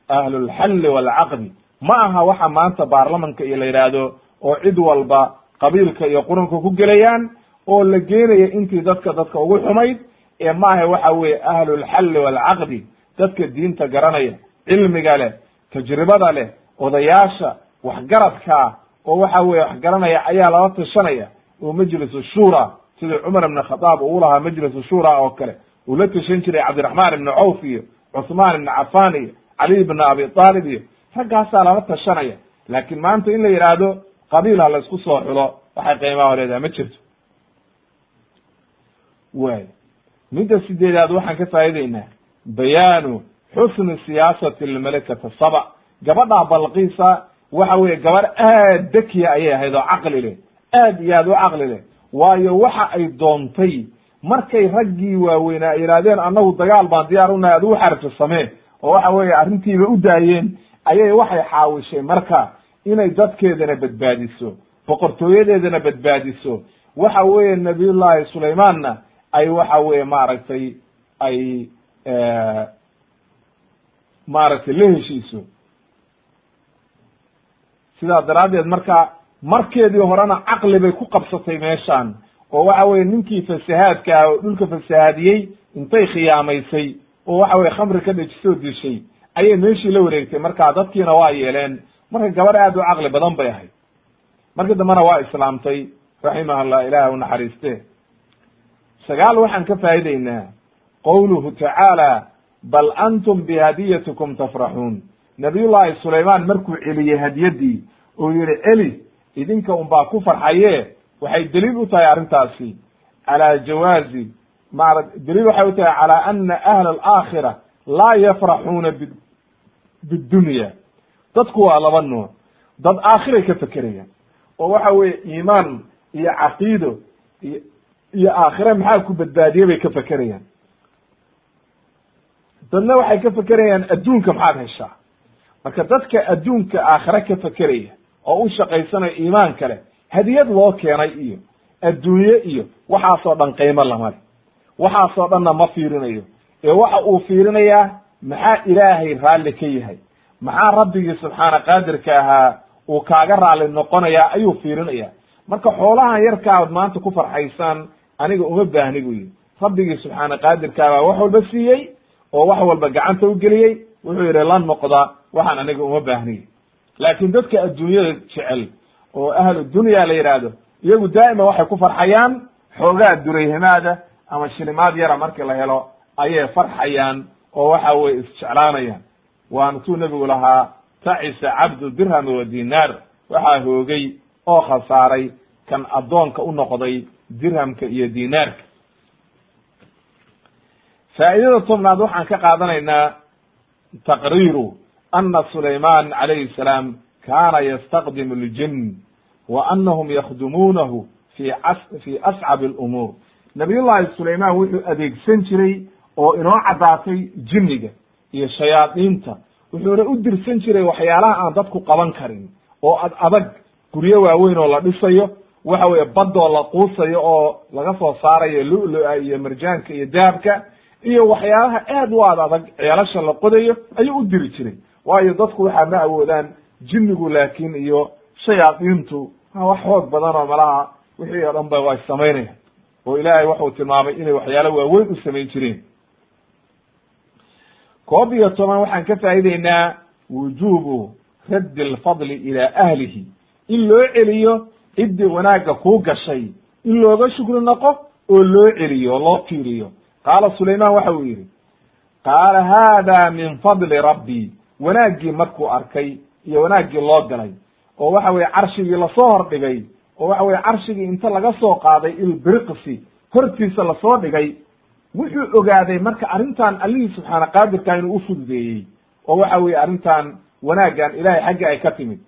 ahlulxalli waalcaqdi ma aha waxa maanta baarlamanka iyo la yidhaahdo oo cid walba qabiilka iyo quranka ku gelayaan oo la geenaya intii dadka dadka ugu xumayd ee maaha waxa weeye ahlulxalli waalcaqdi dadka diinta garanaya cilmiga leh tajribada leh odayaasha waxgaradkaa oo waxa weye wax garanaya ayaa lala tashanaya oo majlisu shura sidii cumar ibn khadaab uu lahaa majlisu shura oo kale uu la tashan jiray cabdiraxmaan ibni cawf iyo cuثmaan ibni cafan iyo cali ibn abi aalib iyo raggaasaa lala tashanaya. Laakin maanta in la yidhaahdo qabiil la isku soo xulo waxay qiimaha leedahay ma jirto. Way. Midda sideedaad waxaan ka faa'ideynaa bayaanu xusni siyaasati lmalakata saba. Gabadhaa balqiisa waxa weeye gabadh aad dekiya ayay ahayd oo caqli leh. Aad iyo aad u caqli leh. Waayo waxa ay doontay markay raggii waaweynaa ay yidhahdeen annagu dagaal baan diyaar u nahay adigu xarjo samee oo waxa weeye arrintiiba u daayeen ayay waxay xaawishay marka inay dadkeedana badbaadiso boqortooyadeedana badbaadiso. Waxa weeye nabiyullahi sulaymaanna ay waxa weeye maaragtay ay maaragtay la heshiiso. Sidaa daraaddeed marka markeedii horena caqli bay ku qabsatay meeshaan oo waxa weye ninkii fasahaadka ah oo dhulka fasahaadiyey intay khiyaamaysay oo waxa weye khamri ka dhejisoo dishay ayay meeshii la wareegtay. Marka dadkiina waa yeeleen marka gabadh aad u caqli badan bay ahayd. Markii dambena waa islaamtay raximahullah ilaah u naxariiste. Sagaal waxaan ka faa'ideynaa qowluhu tacaala bal antum bihadiyatikum tafraxuun. Nabiyullahi sulaymaan markuu celiyey hadiyadii oo yihi celi idinka un baa ku farxaye waxay daliil u tahay arrintaasi. Calaa jawaazi maara daliil waxay u tahay calaa ana ahla alaakhira laa yafraxuuna bidunya dadku waa laba nooc dad aakhiray ka fekerayaan oo waxa weeye iimaan iyo caqiido iyo iyo aakhire maxaa ku badbaadiye bay ka fekerayaan. Dadna waxay ka fekerayaan adduunka maxaad heshaa. Marka dadka adduunka aakhire ka fekeraya oo u shaqaysanayo iimaan kale hadiyad loo keenay iyo adduunye iyo waxaasoo dhan qiimo lama le waxaasoo dhanna ma fiirinayo. Ee waxa uu fiirinayaa maxaa ilaahay raalli ka yahay maxaa rabbigii subxaana qaadirka ahaa uu kaaga raalli noqonayaa ayuu fiirinaya marka xoolahan yarkaaad maanta ku farxaysaan aniga uma baahni bu yidhi. Rabbigii subxaana qaadirkaa baa wax walba siiyey oo wax walba gacanta u geliyey wuxuu yidhi la noqda waxaan aniga uma baahniy laakin dadka adduunyada jecel oo ahlu dunya la yidhaahdo iyagu daa'ima waxay ku farxayaan xoogaa durayhimaada ama shilimaad yara markii la helo ayay farxayaan oo waxa weye isjeclaanayaan waana tuu nebigu lahaa tacisa cabdu dirham wa dinaar. Waxaa hoogay oo khasaaray kan addoonka u noqday dirhamka iyo dinaarka. Faa'idada tobnaad waxaan ka qaadanaynaa taqriiru ana sulayman calayhi salaam kana yastaqdimu ljin wa anahum yakdumuunahu fi fi ascab alumuur nabiyullahi sulayman wuxuu adeegsan jiray oo inoo caddaatay jinniga iyo shayaadiinta wuxuuna u dirsan jiray waxyaalaha aan dadku qaban karin oo ad adag guryo waaweyn oo la dhisayo waxa weye badoo la quusayo oo laga soo saarayo lu-lua iyo marjaanka iyo dahabka iyo waxyaalaha aad u ad adag ceelasha la qodayo ayuu u diri jiray. Waayo dadku waxaa ma awoodaan jinnigu laakin iyo shayaadiintu wax xoog badan oo malaha wixii oo dhan ba way samaynaya oo ilaahay waxuu tilmaamay inay waxyaalo waaweyn u samayn jireen koob iyo toban waxaan ka faa'ideynaa wujubu raddi alfadli ila ahlihi. In loo celiyo ciddii wanaagga kuu gashay. In looga shukri noqo oo loo celiyo oo loo tiiriyo qaala sulayman waxa uu yidhi qaala haada min fadli rabbii wanaaggii markuu arkay iyo wanaaggii loo galay oo waxa weye carshigii la soo hordhigay oo waxa weye carshigii inta laga soo qaaday ilbiriqsi hortiisa la soo dhigay wuxuu ogaaday marka arrintan allihii subxaana qaadirka inuu u fududeeyey oo waxa weye arrintan wanaaggan ilahay xaggi ay ka timid.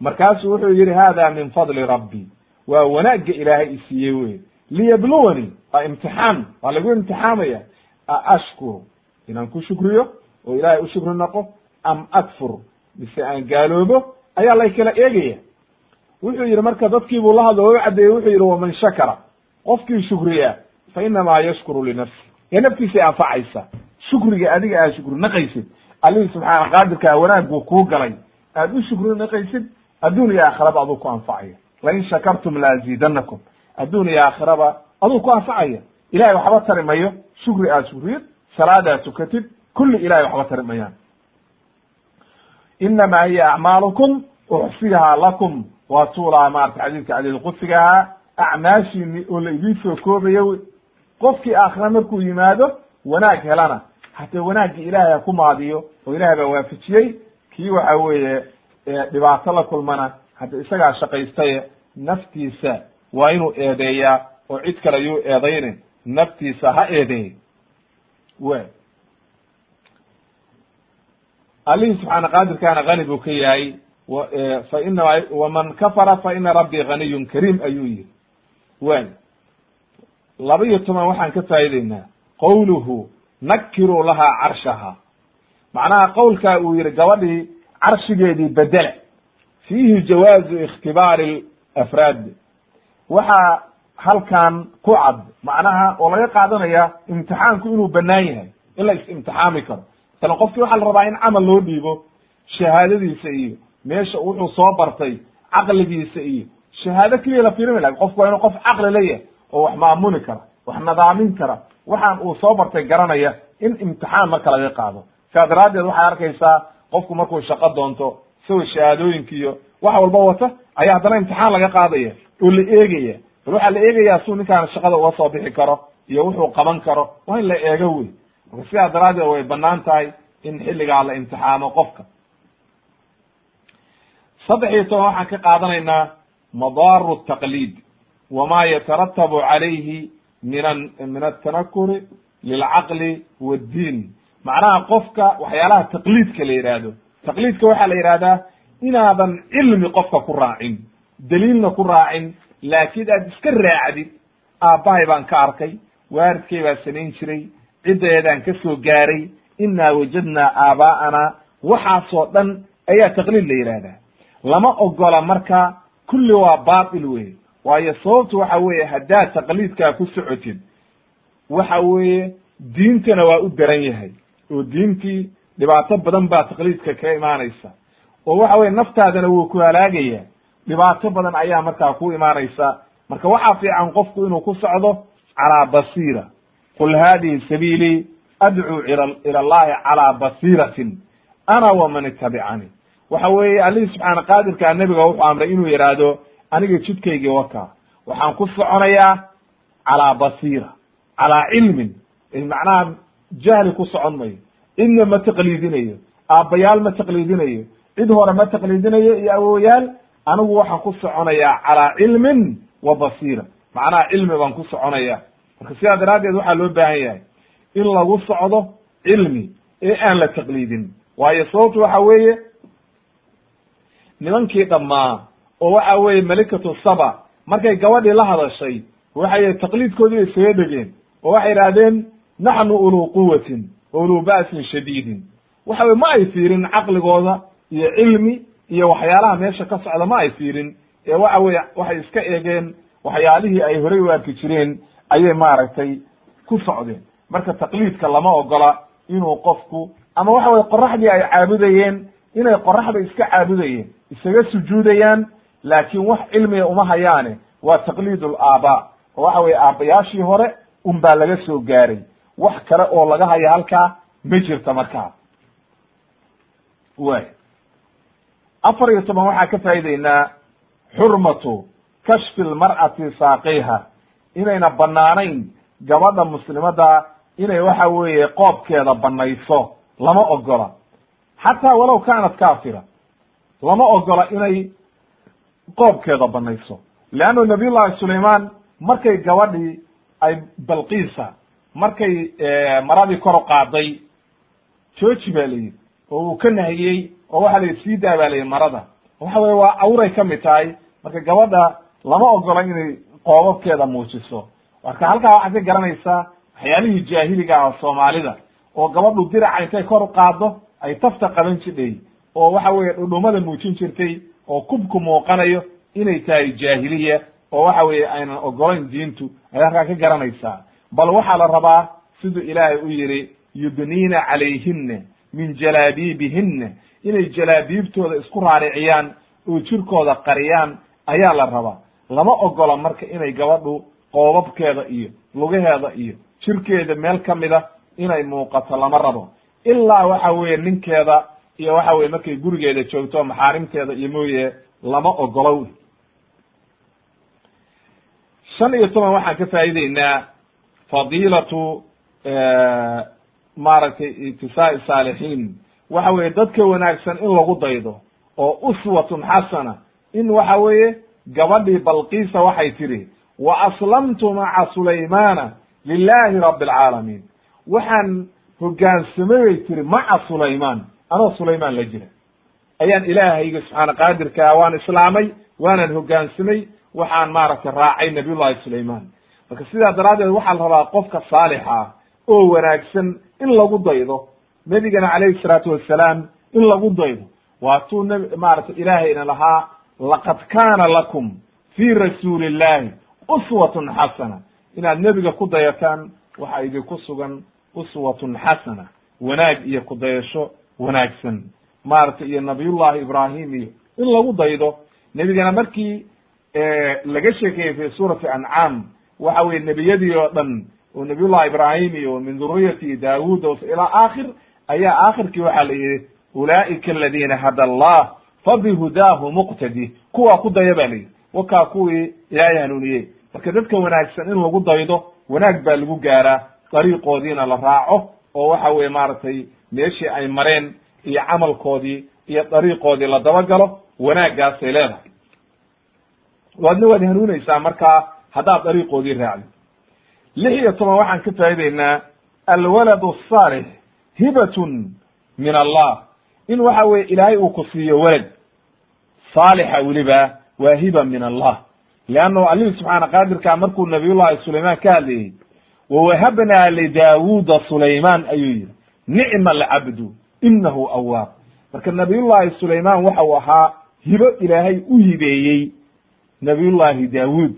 Markaasuu wuxuu yidhi hada min fadli rabbi. Waa wanaagga ilaahay isiiyey wey liyabluwani waa imtixaan waa lagu imtixaamaya. A ashkuru inaan ku shukriyo oo ilaahay u shukri noqo am akfur mise aan gaaloobo ayaa lay kala eegaya. Wuxuu yidhi marka dadkii buu la hadlo oo u caddeeyey wuxuu yidhi waman shakara. Qofkii shukriya fa inamaa yashkuru linafsi ee naftiisay anfacaysa shukriga adiga aad shukri naqaysid. Allihii subxaana qaadirkaa wanaaguu kuu galay. Aad u shukri naqaysid adduun iyo aakhiraba aduu ku anfacaya. Lain shakartum laaziidanakum adduun iyo aakhiraba aduu ku anfacaya. Ilahay waxba tari mayo shukri aad shukriyid salaad aad tukatid kulli ilahay waxba tari mayaan inama hiya acmaalukum uxsihaa lakum. Waa tuulaha maarata xadiidka cadiid qudsigahaa acmaashiini oo la idiin soo koobayo qofkii aakhira markuu yimaado wanaag helana. Hatee wanaaggii ilaahay ha ku maadiyo oo ilahay baa waafajiyey kii waxa weeye dhibaato la kulmana hadda isagaa shaqaystaye naftiisa waa inuu eedeeyaa oo cid kale yuu eedayne naftiisa ha eedeey w allihii subxaana qaadirkaana hani buu ka yahay fa inama waman kafara fa ina rabbii ganiyun kariim ayuu yihi way laba iyo toban waxaan ka faa'ideynaa qowluhu nakiruu lahaa carshaha. Macnaha qowlkaa uu yihi gabadhii carshigeedii bedela fiihi jawaazu ikhtibaari afraad. Waxaa halkan ku cad macnaha oo laga qaadanaya imtixaanku inuu banaan yahay in la is-imtixaami karo. Masalan qofkii waxaa la rabaa in camal loo dhiibo shahaadadiisa iyo meesha wuxuu soo bartay caqligiisa iyo shahaado keliya la fiirimi laha qofku waa inuu qof caqli leeyahay oo wax maamuli kara wax nadaamin kara waxaan uu soo bartay garanaya in imtixaan marka laga qaado. Sidaa daraaddeed waxaad arkaysaa qofku markuu shaqo doonto isagoo shahaadooyinka iyo wax walba wata ayaa haddana imtixaan laga qaadaya oo la eegaya. Bal waxaa la eegaya suu ninkaan shaqada uga soo bixi karo iyo wuxuu qaban karo waa in la eego wey. Marka sidaa daraaddeed way bannaan tahay in xilligaa la imtixaamo qofka. Saddex iyo toban waxaan ka qaadanaynaa madaaru taqliid wama yataratabu calayhi min min atanakuri lilcaqli waddiin macnaha qofka waxyaalaha taqliidka la yidhaahdo taqliidka waxaa la yidhahdaa inaadan cilmi qofka ku raacin daliilna ku raacin laakiin aad iska raacdid aabbahay baan ka arkay waaridkay baa samayn jiray ciddeedaan ka soo gaaray inaa wajadnaa aabaa'ana waxaasoo dhan ayaa taqliid la yidhaahdaa lama ogola marka kulli waa baatil wey waayo sababtu waxa weeye haddaad taqliidkaa ku socotid waxa weeye diintana waa u daran yahay oo diintii dhibaato badan baa taqliidka ka imaanaysa. Oo waxa weye naftaadana wuu ku halaagaya dhibaato badan ayaa markaa ku imaanaysa. Marka waxaa fiican qofku inuu ku socdo calaa basiira. Qul hadihi sabiilii adcuu ila allahi calaa basiiratin ana waman itabicani waxa weeye allihii subxaana qaadirkaa nebiga wuxuu amray inuu yidhaahdo aniga jidkaygii waka waxaan ku soconayaa calaa basiira calaa cilmin. Macnaha jahli ku socon mayo. Cidna ma taqliidinayo aabbayaal ma taqliidinayo cid hore ma taqliidinayo iyo awowayaal anigu waxaan ku soconayaa calaa cilmin wa basiira. Macnaha cilmi baan ku soconaya marka sidaa daraaddeed waxaa loo baahan yahay in lagu socdo cilmi ee aan la taqliidin. Waayo sababtu waxa weeye nimankii dhammaa oo waxa weeye malikatu saba markay gabadhii la hadashay waxay taqliidkoodii bay isaga dhegeen oo waxay idhaahdeen naxnu uluu quwatin uluu ba'sin shadiidin. Waxa weye ma ay fiirin caqligooda iyo cilmi iyo waxyaalaha meesha ka socda ma ay fiirin ee waxa weye waxay iska eegeen waxyaalihii ay horey u arki jireen ayay maaragtay ku socdeen. Marka taqliidka lama ogola inuu qofku ama waxa weye qoraxdii ay caabudayeen inay qoraxda iska caabudayeen isaga sujuudayaan laakiin wax cilmiga uma hayaane waa taqliid laabaa oo waxa weye aabbayaashii hore un baa laga soo gaaray. Wax kale oo laga haya halkaa ma jirta markaa. Way afar iyo toban waxaa ka faa'ideynaa xurmatu kashfi lmar'ati saaqayha inayna banaanayn gabadha muslimada inay waxa weeye qoobkeeda banayso lama ogola xataa walow kaanat kaafira lama ogola inay qoobkeeda banayso. Leannu nabiy llahi sulayman markay gabadhii ay balqiisa markay maradii kor qaaday jooji ba la yidhi. Oo uu ka nahiyey oo waxa la yidhi sii daa ba la yidhi marada. Waxa weye waa awray ka mid tahay. Marka gabadha lama ogola inay qoobabkeeda muujiso. Marka halkaa waxaad ka garanaysaa waxyaalihii jaahiliga ah soomaalida oo gabadhu diraca intay kor qaado ay tafta qaban jidhay oo waxa weeye dhudhumada muujin jirtay oo kubku muuqanayo inay tahay jaahiliya oo waxa weeye aynan ogolayn diintu ay halkaa ka garanaysaa. Bal waxaa la rabaa siduu ilaahay u yidhi yudniina calayhina min jalaabiibihina inay jalaabiibtooda isku raariciyaan oo jirkooda qariyaan ayaa la rabaa. Lama ogola marka inay gabadhu qoobabkeeda iyo lugaheeda iyo jirkeeda meel ka mida inay muuqato lama rabo. Ilaa waxa weeye ninkeeda iyo waxa weye markay gurigeeda joogto maxaarimteeda iyo mooye lama ogolow. Shan iyo toban waxaan ka faa'ideynaa fadiilatu maaragtay itisaai saalixiin. Waxa weeye dadka wanaagsan in lagu daydo oo uswatun xasana in waxa weeye gabadhii balqiisa waxay tidhi wa aslamtu maca sulaymana lilahi rabi alcaalamiin waxaan hogaansamay bay tiri maca sulaymaan anoo sulaymaan la jira ayaan ilaahayga subxaana qaadirkaa waan islaamay waanan hogaansamay waxaan maaragtay raacay nabiy llahi sulaymaan. Marka sidaa daraaddeed waxaa la rabaa qofka saalixa ah oo wanaagsan in lagu daydo nebigana calayhi salaatu wassalaam in lagu daydo. Waatuu nb maaragtay ilaahayna lahaa laqad kaana lakum fii rasuuli illahi uswatun xasana. Inaad nebiga ku dayataan waxa idinku sugan uswatun xasana. Wanaag iyo kudayasho wanaagsan. Maaragtay iyo nabiyullahi ibrahim iyo in lagu daydo. Nebigana markii laga sheekeeyey fi suurati ancaam waxa weye nebiyadii oo dhan oo nabiyullahi ibrahim iyo min duriyati daawud ilaa aakhir ayaa aakhirkii waxaa la yihi ulaa'ika aladina hada allah fabihudaahu muqtadi. Kuwaa ku daya ba la yidhi. Wakaa kuwii ilaahay hanuuniyey marka dadka wanaagsan in lagu daydo wanaag baa lagu gaaraa dariiqoodiina la raaco oo waxa weye maaragtay meeshii ay mareen iyo camalkoodii iyo dariiqoodii la dabagalo wanaaggaasay leedahay. Waadna waad hanuunaysaa markaa haddaad dariiqoodii raacdid lix iyo toban waxaan ka faa'ideynaa alwaladu asaalix hibatun min allah. In waxa weye ilaahay uu ku siiyo welad saalixa weliba waa hiba min allah. Leannahu allihii subxaana qaadirkaa markuu nabiyullahi sulaymaan ka hadlayey wawahabnaa lidaawuda sulaymaan ayuu yihi nicma alcabdu inahu awaab marka nabiyullahi sulaymaan waxa uu ahaa hibo ilaahay u hibeeyey nabiyullahi daawuud.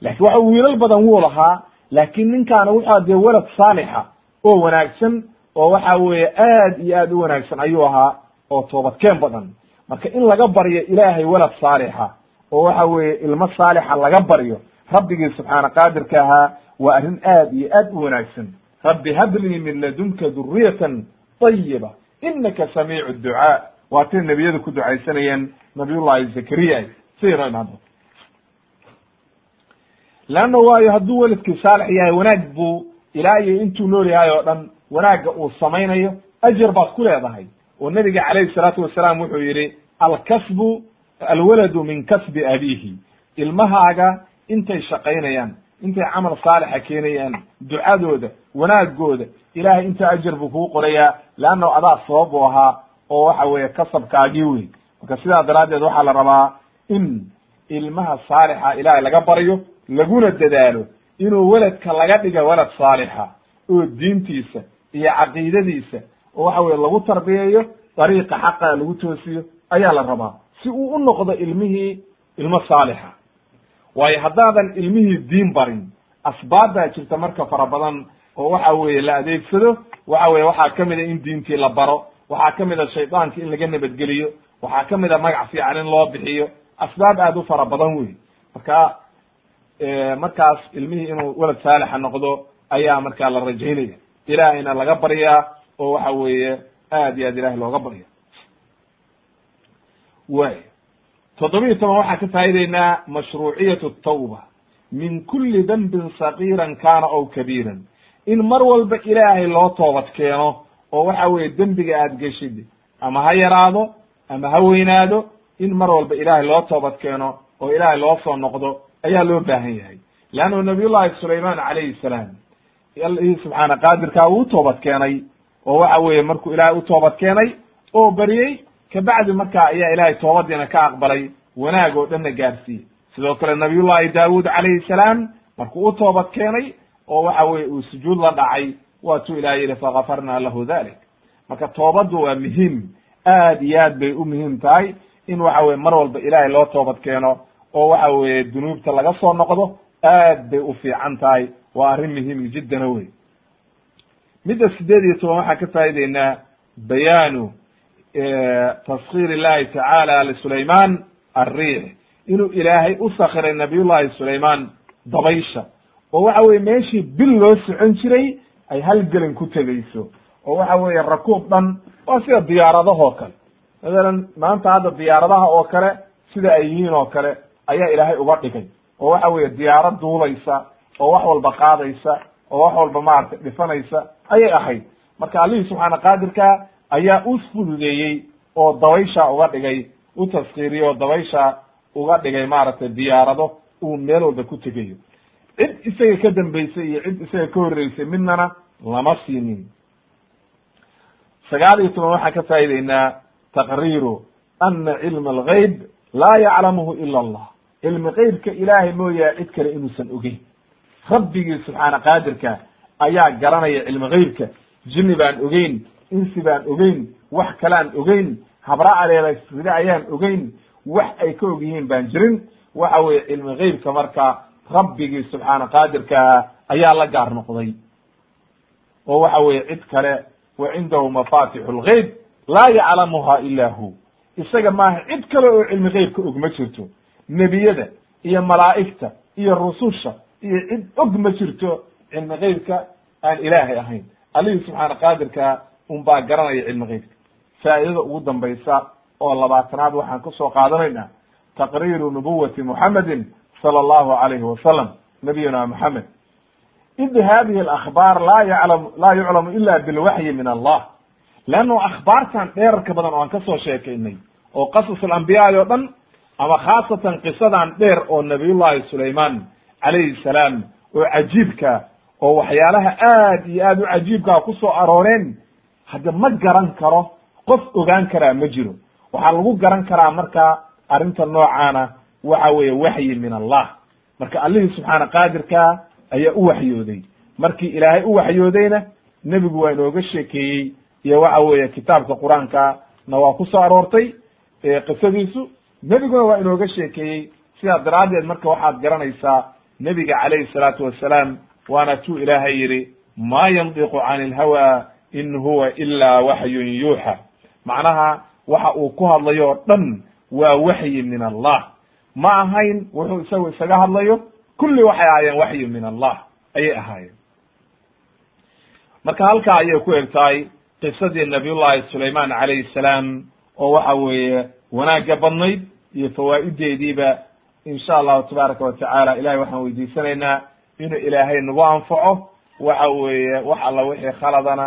Lakin waxa wiilal badan wuu lahaa laakiin ninkaana wuxua dee welad saalixa oo wanaagsan oo waxa weeye aad iyo aad u wanaagsan ayuu ahaa oo toobadkeen badan. Marka in laga baryo ilaahay welad saalixa oo waxa weeye ilmo saalixa laga baryo rabbigii subxaana qaadirka ahaa waa arrin aad iyo aad u wanaagsan rabbi hablii min ladunka duriyatan طayiba inaka samiicu ducaa waatay nebiyadu ku ducaysanayeen nabiyullahi zakariya. Siday noo imaan doonto leanna waayo hadduu weladkii saalix yahay wanaag buu ilaa iyo intuu nool yahay oo dhan wanaagga uu samaynayo ajar baad ku leedahay. Oo nebiga calayhi salaatu wasalaam wuxuu yidhi alkasbu alwaladu min kasbi abiihi. Ilmahaaga intay shaqaynayaan intay camal saalixa keenayaan ducadooda wanaagooda. Ilahay inta ajar buu kugu qorayaa leanna adaa sabab u ahaa oo waxa weeye kasabkaagii wey marka sidaa daraaddeed waxaa la rabaa in ilmaha saalixa ilaahay laga baryo laguna dadaalo inuu weladka laga dhiga welad saalixa oo diintiisa iyo caqiidadiisa oo waxa weye lagu tarbiyeeyo dariiqa xaqa lagu toosiyo ayaa la rabaa. Si uu u noqdo ilmihii ilmo saalixa. Waayo haddaadan ilmihii diin barin asbaab baa jirta marka fara badan oo waxa weeye la adeegsado waxa weye waxaa ka mid a in diintii la baro waxaa ka mid a shaydaanka in laga nabadgeliyo waxaa ka mid a magac fiican in loo bixiyo. Asbaab aad u fara badan wey marka markaas ilmihii inuu welad saalixa noqdo ayaa markaa la rajaynaya. Ilaahayna laga baryaa oo waxa weeye aad iyo aad ilahay looga barya. Way toddobiyi toban waxaan ka faa'ideynaa mashruuciyatu tawba. Min kuli dembin sagiiran kana ow kabiiran in mar walba ilaahay loo toobad keeno oo waxa weeye dembiga aad geshid ama ha yaraado ama ha weynaado in mar walba ilaahay loo toobad keeno oo ilaahay loo soo noqdo ayaa loo baahan yahay. Leannu nabiyullahi sulayman calayhi salaam allihii subxaana qaadirkaa uu toobad keenay oo waxa weeye markuu ilaahay u toobad keenay oo beriyey kabacdi markaa ayaa ilaahay toobadiina ka aqbalay wanaag oo dhanna gaarsiiyey. Sidoo kale nabiyullahi daawud calayhi salaam markuu u toobad keenay oo waxa weye uu sujuud la dhacay waatuu ilahay yihi fakafarna lahu dalik marka toobaddu waa muhiim aad iyo aad bay u muhiim tahay in waxa weye mar walba ilaahay loo toobad keeno oo waxa weeye dunuubta laga soo noqdo aad bay u fiican tahay. Waa arrin muhiim jiddana wey midda sideed iyo toban waxaan ka faa'ideynaa bayaanu taskir illahi tacaala lisulayman alriix inuu ilaahay u sakiray nabiyullahi sulayman dabaysha oo waxa weye meeshii bil loo socon jiray ay hal gelin ku tegeyso oo waxa weeye rakuub dhan waa sida diyaaradahoo kale. Matalan maanta hadda diyaaradaha oo kale sida ay yihiin oo kale ayaa ilaahay uga dhigay. oo waxa weeye diyaarad duulaysa oo wax walba qaadaysa oo wax walba maaragtay dhifanaysa ayay ahayd. Marka allihii subxaana qaadirka ayaa u fududeeyey oo dabaysha uga dhigay u taskiiriyey oo dabaysha uga dhigay maaragtay diyaarado uu meel walba ku tegayo cid isaga ka dambeysay iyo cid isaga ka horreysay midnana lama siinin. Sagaal iyo toban waxaan ka faa'ideynaa taqriiru ana cilma algayb laa yaclamuhu ila allah. Cilmi qeybka ilaahay mooyaa cid kale inuusan ogeyn. Rabbigii subxaana qaadirka ayaa garanaya cilmi geybka jinni baan ogeyn insi baan ogeyn wax kalaan ogeyn habra aleela sida ayaan ogeyn wax ay ka og yihiin baan jirin. Waxa weye cilmi geybka marka rabbigii subxaana qaadirkaa ayaa la gaar noqday. oo waxa weye cid kale wa cindahu mafatixu lgeyb laa yaclamuha ila hu. Isaga maaha cid kale oo cilmi geybka og ma jirto. Nebiyada iyo malaa'igta iyo rususha iyo cid og ma jirto cilmi geybka aan ilaahay ahayn. Allihii subxaana qaadirka un baa garanaya cilmi geybka faa'idada ugu dambaysa oo labaatanaad waxaan ka soo qaadanaynaa. Taqriiru nubuwati muxamedin sala allahu alayhi wasalam nabiyuna moxamed id hadihi alakhbaar laa yuclamu ila bilwaxyi min allah. Leanno akhbaartan dheerarka badan oo aan ka soo sheekaynay oo qasas alambiyaai oo dhan ama khaasatan qisadan dheer oo nabiyullahi sulayman calayhi salaam oo cajiibka oo waxyaalaha aad iyo aad u cajiibkaa ku soo arooreen hadda ma garan karo qof ogaan karaa ma jiro. Waxaa lagu garan karaa marka arrinta noocaana waxa weeye waxyi min allah. Marka allihii subxaana qaadirka ayaa u waxyooday. Markii ilaahay u waxyoodayna nebigu waa inooga sheekeeyey. Iyo waxa weeye kitaabka qur'aanka na waa ku soo aroortay qisadiisu nebiguna waa inooga sheekeeyey. Sidaa daraaddeed marka waxaad garanaysaa nebiga calayhi salaatu wassalaam waana tuu ilaahay yidhi ma yandiqu cani ilhawa in huwa ila waxyun yuuxa. Macnaha waxa uu ku hadlayo oo dhan waa waxyi min allah ma ahayn wuxuu isagu isaga hadlayo kulli waxay ahaayeen waxyi min allah ayay ahaayeen. Marka halkaa ayay ku eg tahay qisadii nabiyullahi sulayman calayhi salaam oo waxa weeye wanaagga badnayd iyo fawaa'ideediiba insha allahu tabaaraka watacaala ilahay waxaan weydiisanaynaa inuu ilaahay nagu anfaco waxa weeye wax alla wixii khaladana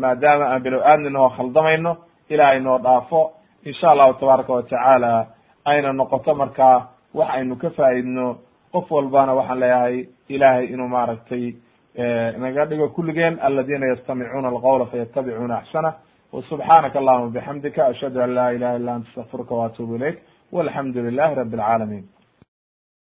maadaama aan bilow aadnin oo khaldamayno ilaahay noo dhaafo. Insha allahu tabaaraka watacaala ayna noqoto markaa wax aynu ka faa'iidno qof walbana waxaan leeyahay ilaahay inuu maaragtay eh, naga dhigo kulligeen aladina yastamicuuna alqawla fayatabicuuna axsanah wsubxaanaka allahuma bixamdika ashhadu an la ilaha illa anta astaqfiruka waatubu ilayk walxamdu lilahi rabi alcaalamiin